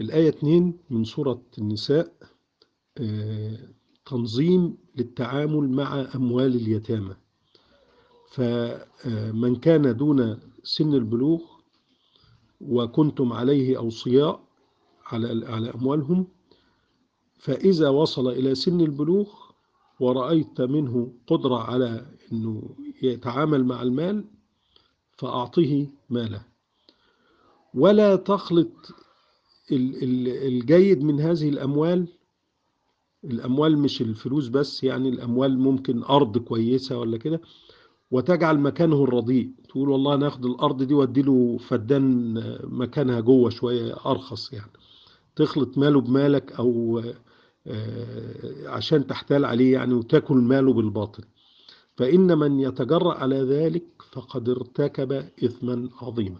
الآية 2 من سورة النساء تنظيم للتعامل مع أموال اليتامى. فمن كان دون سن البلوغ وكنتم عليه أوصياء على على أموالهم فإذا وصل إلى سن البلوغ ورأيت منه قدرة على أنه يتعامل مع المال فأعطه ماله. ولا تخلط الجيد من هذه الأموال الأموال مش الفلوس بس يعني الأموال ممكن أرض كويسة ولا كده وتجعل مكانه الرديء. تقول والله ناخد الأرض دي وادي له فدان مكانها جوه شوية أرخص يعني. تخلط ماله بمالك أو عشان تحتال عليه يعني وتاكل ماله بالباطل. فإن من يتجرأ على ذلك فقد ارتكب إثما عظيما.